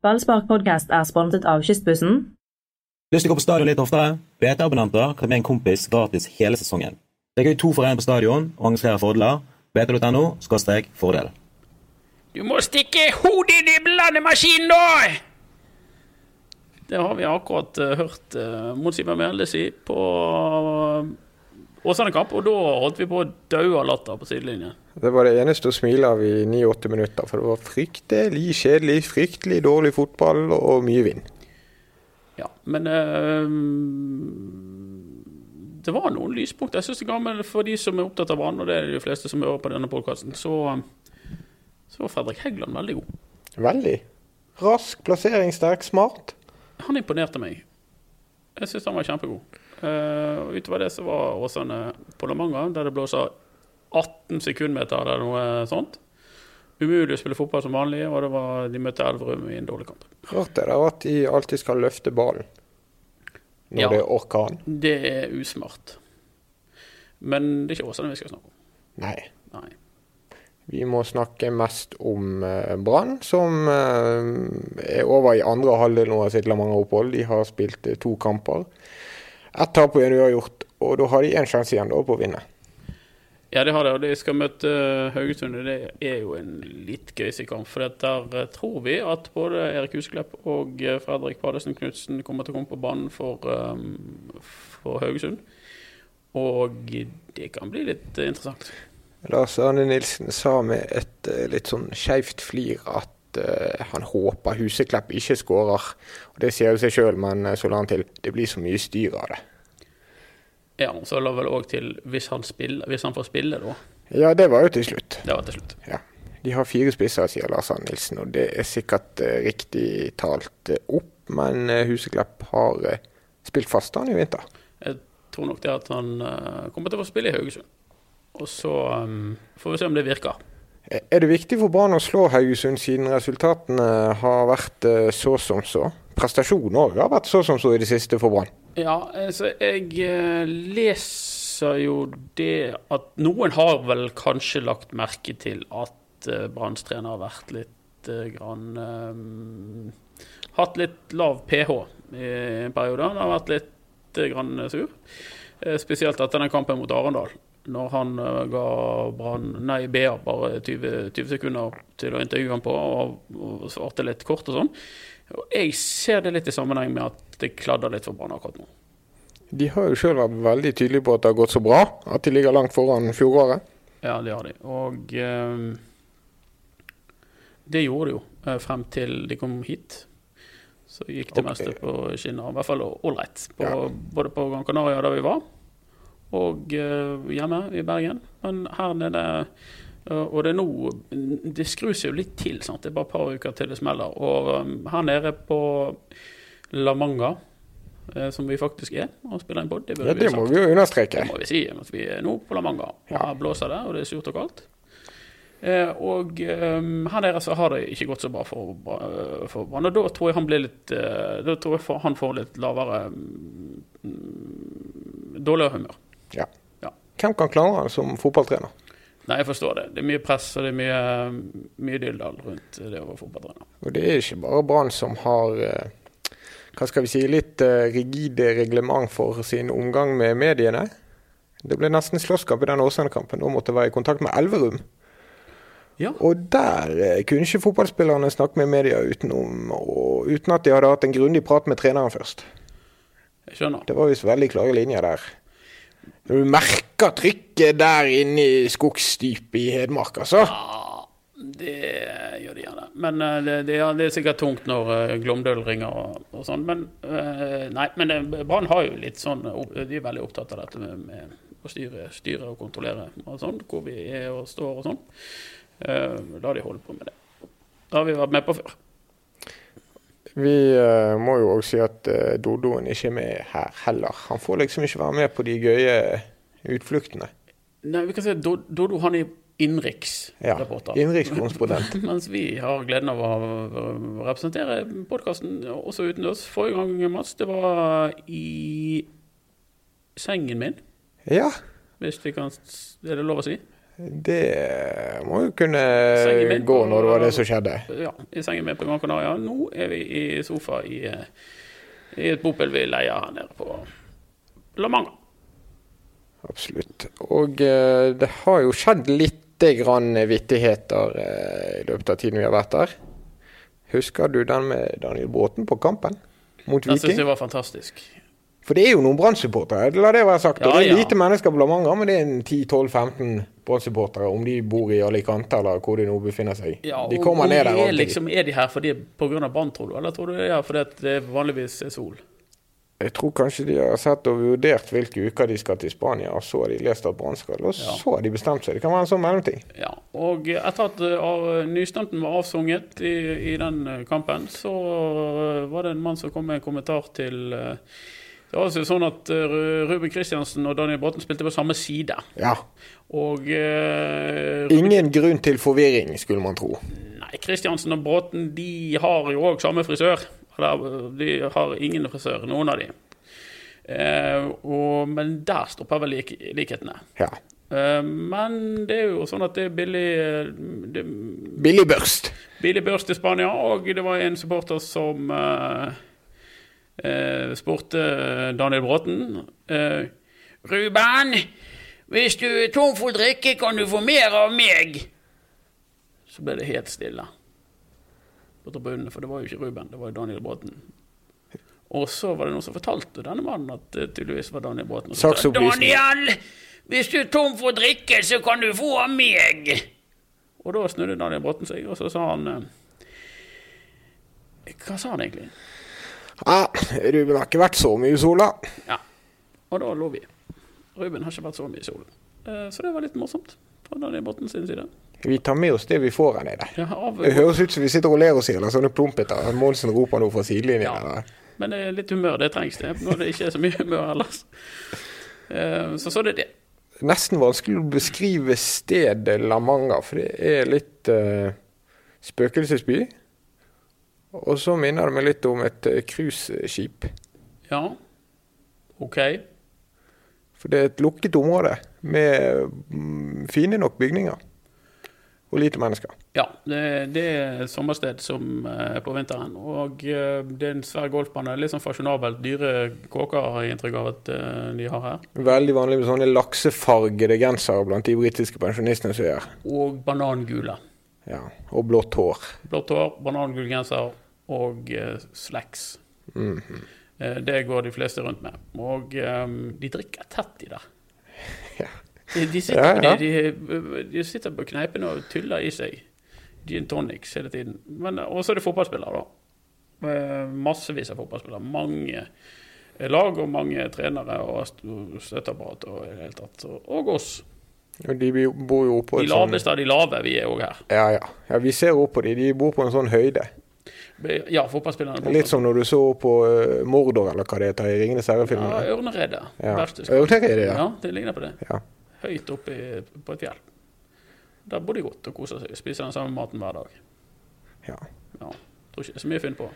Ballspark podcast er sponset av Kystbussen. Lyst til å gå på stadion litt oftere? BT-abonnenter kan med en kompis gratis hele sesongen. Det er gøy to for én på stadion og arrangerer fordeler. BT.no fordel. Du må stikke hodet inn i blandemaskinen, da! Det har vi akkurat uh, hørt uh, Mons Ivar Mjelde si på uh, Åsane kamp, og da holdt vi på å daue av latter på sidelinjen. Det var det eneste å smile av i ni-åtte minutter, for det var fryktelig kjedelig, fryktelig dårlig fotball og mye vind. Ja, men øh, det var noen lyspunkter. Jeg synes det gammel for de som er opptatt av Brann, og det er de fleste som hører på denne podkasten, så, så var Fredrik Heggeland veldig god. Veldig. Rask, plasseringssterk, smart. Han imponerte meg. Jeg synes han var kjempegod. Uh, utover det så var Åsane på La Manga, der det blåser 18 sekundmeter eller noe sånt. Umulig å spille fotball som vanlig, og var, de møtte Elverum i en dårlig kamp. Rart er det at de alltid skal løfte ballen når Ja. det er orkan. Det er usmart. Men det er ikke Åsane vi skal snakke om. Nei. Nei. Vi må snakke mest om eh, Brann, som eh, er over i andre halvdel nå av sitt La Manga-opphold. De har spilt eh, to kamper. Ett tap og en uavgjort, og da har de én sjanse igjen da på å vinne. Ja, det har det, og de skal møte eh, Haugesund. Det er jo en litt gøysig kamp. For der eh, tror vi at både Erik Husklepp og eh, Fredrik Padesen Knutsen kommer til å komme på banen for, um, for Haugesund. Og det kan bli litt interessant. Lars Arne Nilsen sa med et litt sånn skeivt flir at han håper Huseklepp ikke skårer. Og Det sier jo seg sjøl, men så la han til det blir så mye styr av det. Ja, så la vel òg til hvis han, spiller, hvis han får spille, da. Ja, det var jo til slutt. Det var til slutt. Ja. De har fire spisser, sier Lars Arne Nilsen, og det er sikkert uh, riktig talt uh, opp. Men uh, Huseklepp har spilt fast han i vinter. Jeg tror nok det at han kommer til å få spille i Haugesund. Og så um, får vi se om det virker. Er det viktig for Brann å slå Haugesund, siden resultatene har vært så som så? Prestasjonen òg har vært så som så i det siste for Brann. Ja, altså jeg eh, leser jo det at noen har vel kanskje lagt merke til at uh, Branns trener har vært litt eh, grann um, Hatt litt lav pH i en periode. Han har vært litt eh, grann sur. Eh, spesielt etter den kampen mot Arendal. Når han eh, ga Brann, nei, BA bare 20, 20 sekunder til å intervjue ham på, og, og svarte litt kort og sånn. Og jeg ser det litt i sammenheng med at det kladder litt for Brann akkurat nå. De har jo sjøl vært veldig tydelige på at det har gått så bra, at de ligger langt foran fjoråret. Ja, det har de. Og eh, det gjorde de jo eh, frem til de kom hit. Så gikk det okay. meste på skinner. I hvert fall ålreit. Ja. Både på Gran Canaria, der vi var, og eh, hjemme i Bergen. Men her nede eh, Og det er nå Det skrus jo litt til. sant? Det er bare et par uker til det smeller. Og um, her nede på La Manga, eh, som vi faktisk er og spiller inn på, det Ja, Det må vi jo understreke. Det må vi si. at Vi er nå på La Manga, og Ja. her blåser det, og det er surt og kaldt. Eh, og eh, her nede så har det ikke gått så bra for, for Brann. Og da tror jeg han blir litt Da tror jeg han får litt lavere mm, Dårligere humør. Ja. Ja. Hvem kan klare han som fotballtrener? Nei, jeg forstår det. Det er mye press og det er mye, mye rundt det å være fotballtrener. Og det er ikke bare Brann som har hva skal vi si, litt eh, rigide reglement for sin omgang med mediene. Det ble nesten slåsskamp i den Åsane-kampen. Nå måtte være i kontakt med Elverum. Ja. Og der eh, kunne ikke fotballspillerne snakke med media utenom, og, uten at de hadde hatt en grundig prat med treneren først. Jeg skjønner. Det var visst veldig klare linjer der. Du merker trykket der inne i skogsdypet i Hedmark, altså. Ja, det gjør de gjerne. Men eh, det, det, er- det er sikkert tungt når uh, Glåmdøl ringer og, og sånn. Men eh, nei, men eh, Brann har jo litt sånn De er veldig opptatt av dette med, med å styre, styre og kontrollere og sånn. Hvor vi er og står og sånn. Eh, la de holde på med det. Det har vi vært med på før. Vi eh, må jo òg si at Dodoen ikke er med her heller. Han får liksom ikke være med på de gøye utfluktene. Nei, vi kan si at Dodo han er Ja, innenriksreporter. Innenrikskorrespondent. Mens vi har gleden av å representere podkasten også utendørs. Forrige gang, Mats, det var i sengen min. Ja, Hvis vi kan, er det lov å si? Det må jo kunne min gå når det var det som skjedde. Ja, i sengen min på Gran Canaria. Nå er vi i sofa i, eh, i et bopel vi leier her nede på La Manga. Absolutt. Og eh, det har jo skjedd lite grann vittigheter eh, i løpet av tiden vi har vært der. Husker du den med Daniel Bråten på kampen mot Den syns det var fantastisk. For det er jo noen Brann-supportere, la det være sagt. og det er ja. lite mennesker blant mange, men det er 10-12-15 Brann-supportere, om de bor i Alicante eller hvor de nå befinner seg. Ja, de kommer ned der er, liksom, er de her fordi pga. Brann, tror du? Eller tror du det er fordi det vanligvis er sol? Jeg tror kanskje de har sett og vurdert hvilke uker de skal til Spania, og så har de lest at Brann skal, og Ja. så har de bestemt seg. Det kan være en sånn mellomting. Ja, og etter at uh, av- var avsunget i, i den uh, kampen, så uh, var det en mann som kom med en kommentar til uh, Det var altså sånn at Ruben Kristiansen og Daniel Bråten spilte på samme side. Ja. Og uh, Ingen grunn til forvirring, skulle man tro. Nei, Kristiansen og Bråten de har jo òg samme frisør. Uh, de har ingen frisør, noen av de. Eh, og, men der stopper vel lik likhetene. Ja. Eh, men det er jo sånn at det er billig eh, det, Billig børst. billig børst i Spania, og det var en supporter som eh, eh, spurte Daniel Bråten eh, Ruben, hvis du er tom for drikke, kan du få mer av meg? Så ble det helt stille på tribunen, for det var jo ikke Ruben, det var jo Daniel Bråten. Og så var det noen som fortalte denne mannen at det tydeligvis var Daniel Bråten. Sa, Daniel, hvis du er tom for drikke, så kan du få av meg. Og da snudde Daniel Bråten seg, og så sa han eh, Hva sa han egentlig? Ja, Ruben har ikke vært så mye i sola. Ja. Og da lo vi. Ruben har ikke vært så mye i solen. Eh, Så det var litt morsomt fra Daniel Bråten sin side. Vi tar med oss det vi får her nede. Ja, av, Det høres ut som vi sitter og ler oss i hjel av sånne plumpeter. Monsen roper noe fra sidelinjen. Ja. eller? men det er litt humør, det trengs det, når det ikke er så mye humør ellers. Eh, Så så det er det. Nesten vanskelig å beskrive stedet La Manga, for det er litt uh, spøkelsesby. Og så minner det meg litt om et eh, cruiseskip. Ja. OK. For det er et lukket område med mm, fine nok bygninger. Og lite mennesker. Ja, det, det er sommersted som eh, er på vinteren. Og eh, det er en svær golfbane. Litt sånn fasjonabelt. Dyre kåker har jeg inntrykk av at eh, de har her. Veldig vanlig med sånne laksefargede gensere blant de britiske pensjonistene som gjør. Og banangule. Ja. Og blått hår. Blått hår, banangul genser og eh, slacks. Mm -hmm. det går de fleste rundt med. Og de drikker tett, i der. De, sitter, Ja, ja. De, de, de sitter på kneipene og tyller i seg gin tonics hele tiden. Men, og så er det fotballspillere, da. Eh, Massevis av fotballspillere. Mange lag og mange trenere og støtteapparat og i det hele tatt. Og, oss. Og de bor jo oppå De laveste sånn laveste av de lave, vi er òg her. ja, ja. ja, vi ser opp på de. De bor på en sånn høyde. Ja, fotballspillerne. Litt som når du så på uh, Mordor, eller hva det heter, i Ringenes Ja, herre'-filmen. Ja. Ørneredet. Ja, det er ja. Ja, det ligner på det. Ja. Høyt oppe på et fjell. Der bor de godt og koser seg. Spiser den samme maten hver dag. Ja. Ja, Tror ikke det er så mye å finne på.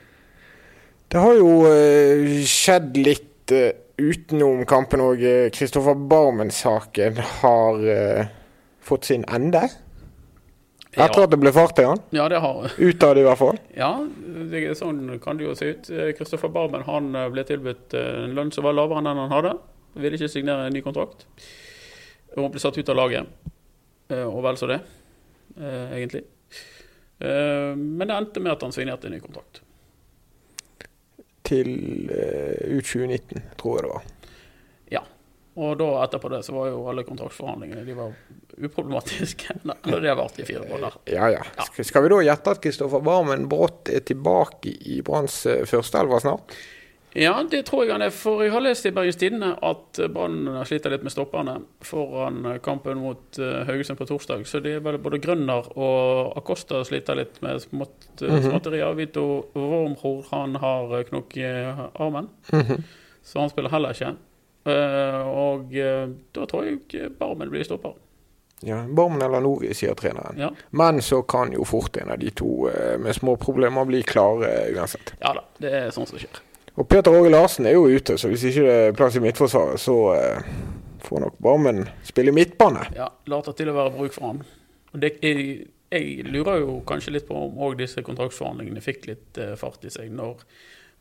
Det har jo eh, skjedd litt eh, utenom kampen òg. Kristoffer Barmen-saken har eh, fått sin ende. Etter Ja, at det ble fart i han. ja det har Utad, i hvert fall. Ja, det sånn kan det jo se ut. Kristoffer Barmen han eh, ble tilbudt eh, en lønn som var lavere enn den han hadde. Ville ikke signere en ny kontrakt. Og ble satt ut av laget. Eh, Og vel så det, eh, egentlig. Eh, Men det endte med at han signerte en ny kontrakt. Til ut 2019, tror jeg det var. Ja. Og da etterpå det så var jo alle kontraktsforhandlingene de var uproblematiske. Eller det har vart i fire måneder. Ja, ja. Skal- Skal vi da gjette at Kristoffer Barmen brått er tilbake i Branns førsteelver snart? Ja, det tror jeg han er. For jeg har lest i Bergens Tidende at Brann sliter litt med stopperne foran kampen mot eh, Haugesund på torsdag. Så det er vel både Grønner og Acosta sliter litt med smått, eh, småtterier. Vito Wormhor han har eh, knokk i armen, så han spiller heller ikke. Eh, og eh, da tror jeg Barmen blir stopper. Ja, Barmen eller Nori, sier treneren. Ja. Men så kan jo fort en av de to eh, med små problemer bli klare eh, uansett. ja da, det er sånn som skjer. Og Peter Åge Larsen er jo ute, så hvis ikke det er plass i midtforsvaret, så eh, får nok Barmen spille midtbane. Ja, later til å være bruk for han. Og det, jeg, jeg lurer jo kanskje litt på om òg disse kontraktsforhandlingene fikk litt eh, fart i seg når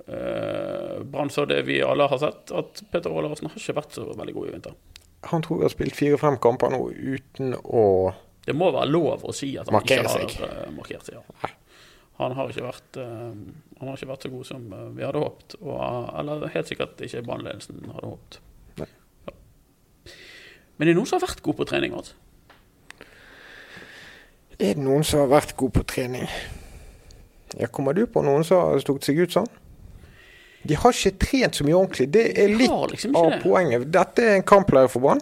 eh, Brann så det vi alle har sett, at Peter Åge Larsen har ikke vært så veldig god i vinter. Han tror jeg har spilt fire-fem kamper nå uten å Det må være lov å si at han ikke har seg. eh, markert seg. Ja. Han har ikke vært eh, Han har ikke vært så god som eh, vi hadde håpet. Og, eh, eller helt sikkert ikke Brann-ledelsen hadde håpet. Ja. Men det er noen som har vært god på trening. Altså. Er det noen som har vært god på trening? Ja, Kommer du på noen som har stukket seg ut sånn? De har ikke trent så mye ordentlig. Det er litt liksom av det. poenget. Dette er en kampleir for Brann.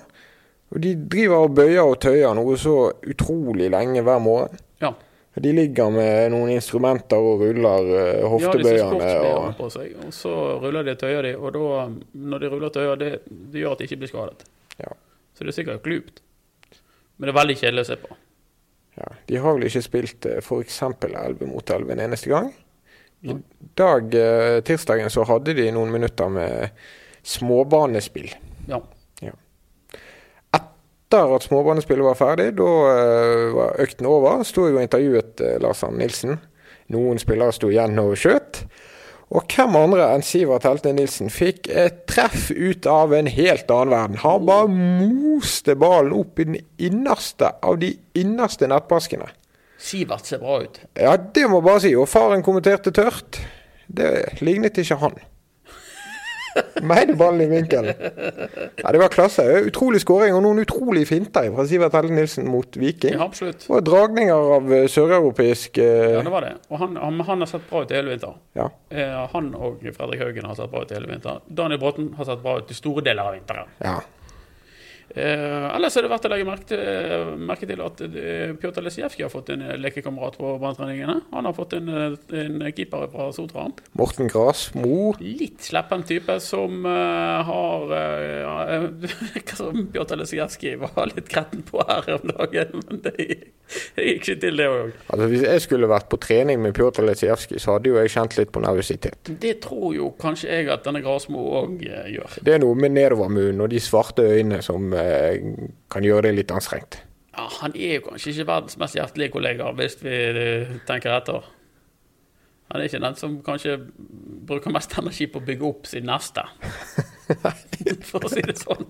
Og de driver og bøyer og tøyer noe så utrolig lenge hver morgen. Ja. De ligger med noen instrumenter og ruller hoftebøyene. Disse hoftebøyerne. sportsklærne og på seg, og så ruller de tøyer de, og da, når de ruller tøyer, det, det gjør at de ikke blir skadet. Ja. Så det er sikkert glupt. Men det er veldig kjedelig å se på. Ja, de har vel ikke spilt f.eks. 11 mot 11 en eneste gang. I dag, eh, tirsdagen, så hadde de noen minutter med småbanespill. Ja. Etter at småbanespillet var ferdig, da eh, var økten over, sto jeg og intervjuet uh, Lars Arne Nilsen. Noen spillere sto igjen og skjøt. Og hvem andre enn Sivert Helte Nilsen fikk et treff ut av en helt annen verden. Han bare moste ballen opp i den innerste av de innerste nettbaskene. Sivert ser bra ut. Ja, det må bare si. Og faren kommenterte tørt. Det lignet ikke han. Meide ballen i vinkel. Ja, det var klasse. Utrolig skåring og noen utrolige finter fra Sivert Helle Nilsen mot Viking. Ja, absolutt. Og dragninger av eh, søreuropeisk eh, Ja, det var det. Og han, han, han har sett bra ut i hele vinter. ja. Eh, han og Fredrik Haugen har sett bra ut i hele vinter. Daniel Bråten har sett bra ut i store deler av vinteren. ja. Eh, ellers er det verdt å legge merke til, merke til at eh, Pjotr Lesijevskij har fått en eh, lekekamerat på banetreningene. Han har fått en, eh, en keeper fra Sotra. Morten Grasmo. Litt sleppen type som uh, har eh, eh, Hva som Pjotr Lesijevskij var litt kretten på her om dagen, men det, det gikk ikke til, det òg. Altså, hvis jeg skulle vært på trening med Pjotr Lesijevskij, så hadde jo jeg kjent litt på nervøsitet. Det tror jo kanskje jeg at denne Grasmo òg gjør. Det er noe med nedovermunnen og de svarte øynene som eh, kan gjøre det litt anstrengt. Ja, Han er jo kanskje ikke verdens mest hjertelige kollega, hvis vi eh, tenker etter. Han er ikke den som kanskje bruker mest energi på å bygge opp sin neste, for å si det sånn.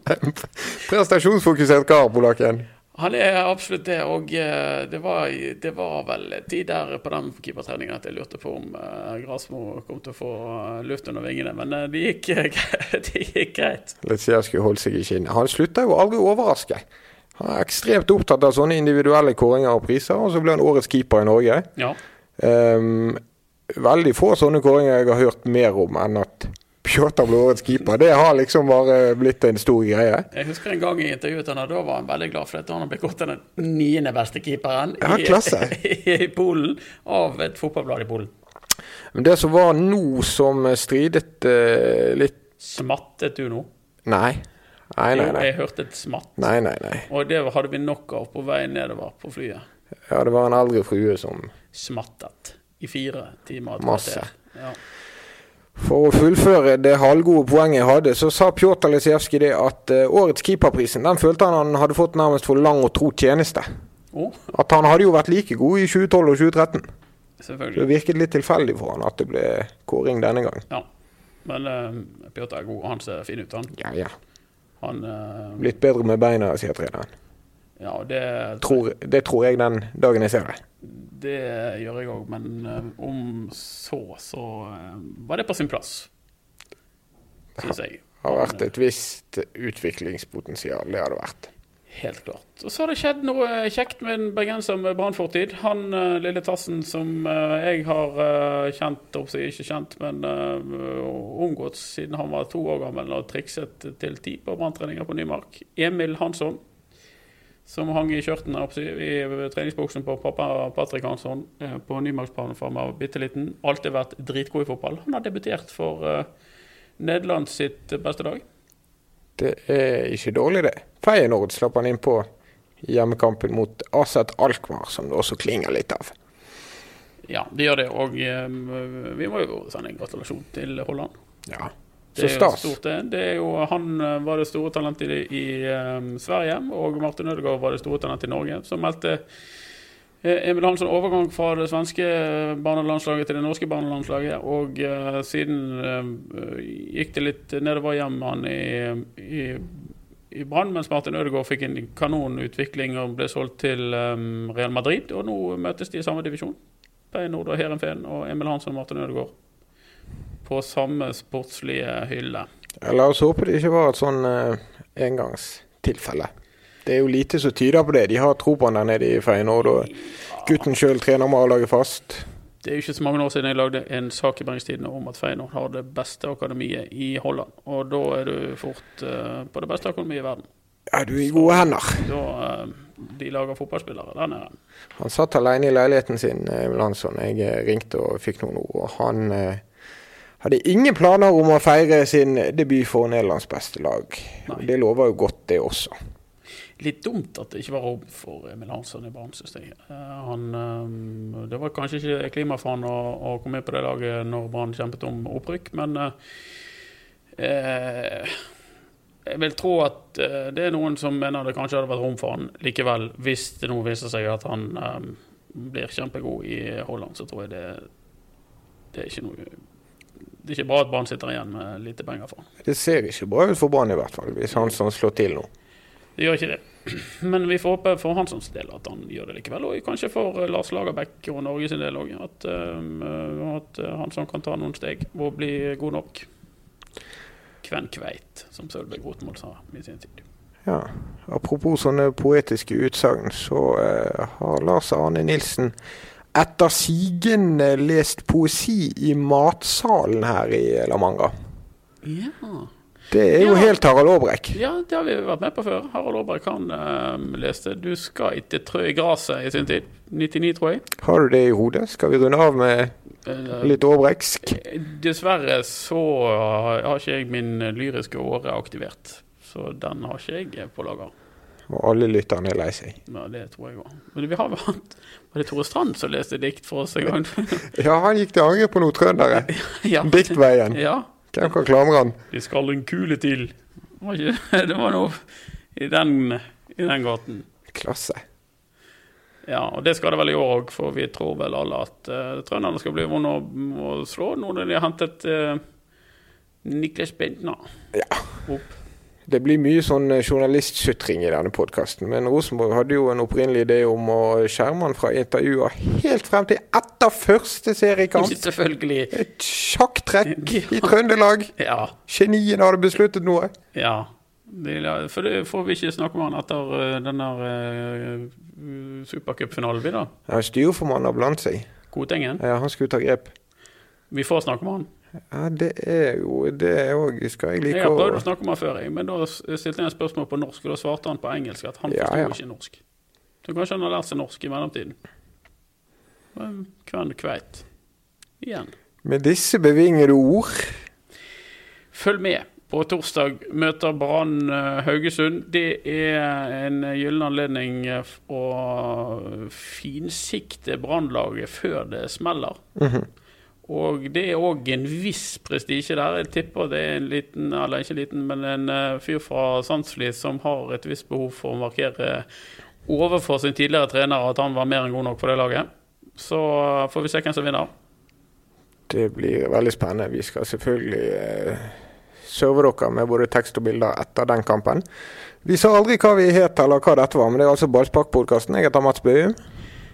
Prestasjonsfokusert kar, polakken. Han er absolutt det, og eh, det var, det var vel tider på den keepertreningen at jeg lurte på om uh, Grasmo kom til å få eh, luft under vingene, men eh, det, gikk, det gikk greit. skulle holdt seg i skinnet. Han slutta jo aldri å overraske. Han er ekstremt opptatt av sånne individuelle kåringer og priser, og så ble han årets keeper i Norge. Ja. Um, veldig få sånne kåringer jeg har hørt mer om enn at Pjotr ble årets keeper. Det har liksom bare blitt en stor greie. Jeg husker en gang jeg intervjuet han, og da var han veldig glad for dette. han ble kåret til den niende beste keeperen Ja, i, i Polen av et fotballblad i Polen. Men det som var nå som stridet uh, litt Smattet du nå? Nei. Nei, nei, nei. Jeg hørte et smatt. Nei, nei, nei. Og det hadde vi nok av på vei nedover på flyet. Ja, det var en eldre frue som Smattet i fire timer. Masse. Ja. For å fullføre det halvgode poenget jeg hadde, så sa Pjotr Lesijevskij det at eh, årets keeperprisen den følte han han hadde fått nærmest for lang og tro tjeneste. Oh, At han hadde jo vært like god i 2012 og 2013. Det virket litt tilfeldig for han at det ble kåring denne gang. Ja. Men uh, Pjotr er god, og han ser fin ut, han. Ja, ja. han uh, Blitt bedre med beina, sier treneren. ja, det, Tror, det tror jeg den dagen jeg ser det. Det gjør jeg òg, men eh, om så, så eh, var det på sin plass. Syns jeg. Det Har vært et visst utviklingspotensial, det har det vært. Helt klart. Og så har det skjedd noe kjekt med en bergenser med brannfortid. Han eh, lille tassen som jeg har kjent, og ikke kjent, men omgått siden han var to år gammel og trikset til ti på branntreninger på Nymark. Emil Hansson, som hang i skjørtene i treningsbuksen på pappa Patrick Hansson eh, på Nymarksbanen fra han var bitte liten. Alltid vært dritgod i fotball. Han har debutert for uh, Nederland sitt beste dag. Det er ikke dårlig, det. Feyenoord slapp han inn på hjemmekampen mot Aset Alkmaar, som det også klinger litt av. Ja, det gjør det. Og um, vi må jo sende en gratulasjon til Holland. Ja. Det er stort, det. det er jo, han eh, var det store talentet i, i eh, Sverige, og Martin Ødegaard var det store talentet i Norge. Så meldte eh, Emil Hansson overgang fra det svenske barnelandslaget til det norske barnelandslaget. Og uh, siden uh, gikk det litt nedover hjem han i, i, i Brann, mens Martin Ødegaard fikk en kanonutvikling og ble solgt til um, Real Madrid. Og nå møtes de i samme divisjon. Feyenoord og Heerenveen og Emil Hansson og Martin Ødegaard på samme sportslige hylle. Ja, La oss håpe det ikke var et sånn eh, engangstilfelle. Det er jo lite som tyder på det. De har tro på han der nede i Feyenoord, og gutten sjøl trener med A-laget fast. Det er jo ikke så mange år siden jeg lagde en sak i Bergenstidene om at Feyenoord har det beste akademiet i Holland. Og da er du fort eh, på det beste akademiet i verden. Ja, du er i gode hender. Da eh, de lager fotballspillere der nede. Han satt alene i leiligheten sin, Emil Hansson. Jeg eh, ringte og fikk noen ord. og Han eh, hadde ingen planer om å feire sin debut for Nederlands beste lag. Nei. Det lover jo godt, det også. Litt dumt at det ikke var rom for Emil Hansson i Brann, synes jeg. Eh, han, eh, det var kanskje ikke klima for han å, å komme inn på det laget når Brann kjempet om opprykk, men eh, eh, jeg vil tro at det er noen som mener det kanskje hadde vært rom for han likevel, hvis det nå viser seg at han eh, blir kjempegod i Holland, så tror jeg det, det er ikke noe Det er ikke bra at Brann sitter igjen med lite penger for han. Det ser ikke bra ut for Brann i hvert fall, hvis Hansson slår til nå. Det gjør ikke det. Men vi får håpe for Hanssons del at han gjør det likevel. Og kanskje for eh, Lars Lagerbäck og Norge sin del òg. At, uh, at Hansson kan ta noen steg og bli god nok. Kven kveit, som Sølve Grotmål sa i sin tid. Ja. Apropos sånne poetiske utsagn, så uh, har Lars Arne Nilsen etter sigende lest poesi i matsalen her i La Manga. Ja. Det er jo Ja. helt Harald Aabrekk. ja, det har vi vært med på før. Harald Aabrekk han lese leste 'Du skal ikke trø i gresset' i sin tid. 99, tror jeg. Har du det i hodet? Skal vi runde av med Eh, litt Aabreksk? Dessverre så har har ikke jeg min lyriske åre aktivert. Så den har ikke jeg på lager. Og alle lytterne er lei seg. Ja, det tror jeg òg. Men vi har jo hatt Var det Tore Strand som leste dikt for oss en gang? Ja, han gikk til angrep på noen trøndere. ja. Diktveien. ja. Hvem kan klamre han? Det skal en kule til. Var ikke det? Det var noe i den, i den gaten. Klasse. Ja, og det skal det vel i år òg, for vi tror vel alle at uh, trønderne skal bli vonde å, å slå nå når de har hentet uh, Niklas Bentner Ja. opp. Det blir mye sånn eh, journalistsutring i denne podkasten, men Rosenborg hadde jo en opprinnelig idé om å skjerme han fra intervjuer helt frem til etter første seriekamp. Selvfølgelig. Et sjakktrekk i Trøndelag. Ja. Geniene hadde besluttet noe. ja. Det, for det får vi ikke snakke med han etter uh, denne uh, supercupfinalen vi da. Ja, Styreformannen har blant seg. Kotengen? Ja, han skulle ta grep. Vi får snakke med han. Ja, det er jo det òg skal jeg Jeg like har prøvd å snakke med han før, jeg, men da stilte jeg et spørsmål på norsk, og da svarte han på engelsk at han Ja, forsto ja. ikke norsk. Så kanskje han har lært seg norsk i mellomtiden. Men Kven kveit. Igjen. Med disse bevingede ord Følg med. På torsdag møter Brann eh, Haugesund. Det er en gyllen anledning eh, å finsikte Brannlaget før det smeller. Og det er òg en viss prestisje der. Jeg tipper det er en liten, eller ikke liten, men en eh, fyr fra Sandsli som har et visst behov for å markere overfor sin tidligere trener at han var mer enn god nok for det laget. Så eh, får vi se hvem som vinner. Det blir veldig spennende. Vi skal selvfølgelig eh, serve dere med både tekst og bilder etter den kampen. Vi sa aldri hva vi het eller hva dette var, men det er altså Ballsparkpodkasten. Jeg heter Mats Bøhum.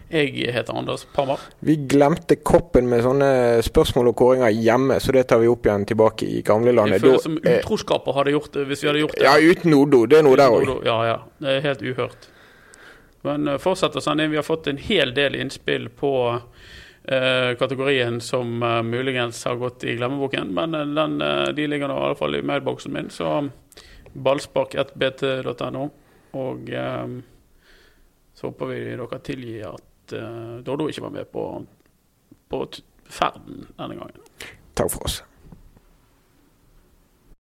Jeg heter Anders Parmar. Vi glemte koppen med sånne spørsmål og kåringer hjemme, så det tar vi opp igjen tilbake i Jeg gamlelandet. føler Da- som eh, utroskaper hadde gjort det hvis vi hadde gjort det. Ja, uten Odo. Det er noe der òg. Ja, ja. Det er helt uhørt. Men uh, fortsett å sende inn. Vi har fått en hel del innspill på uh, kategorien som uh, muligens har gått i glemmeboken. Men uh, den, eh, de ligger nå i alle fall i mailboksen min, så ballspark1bt.no. Og eh, så håper vi dere tilgir at uh, Doddo ikke var med på, på ferden denne gangen. Takk for oss.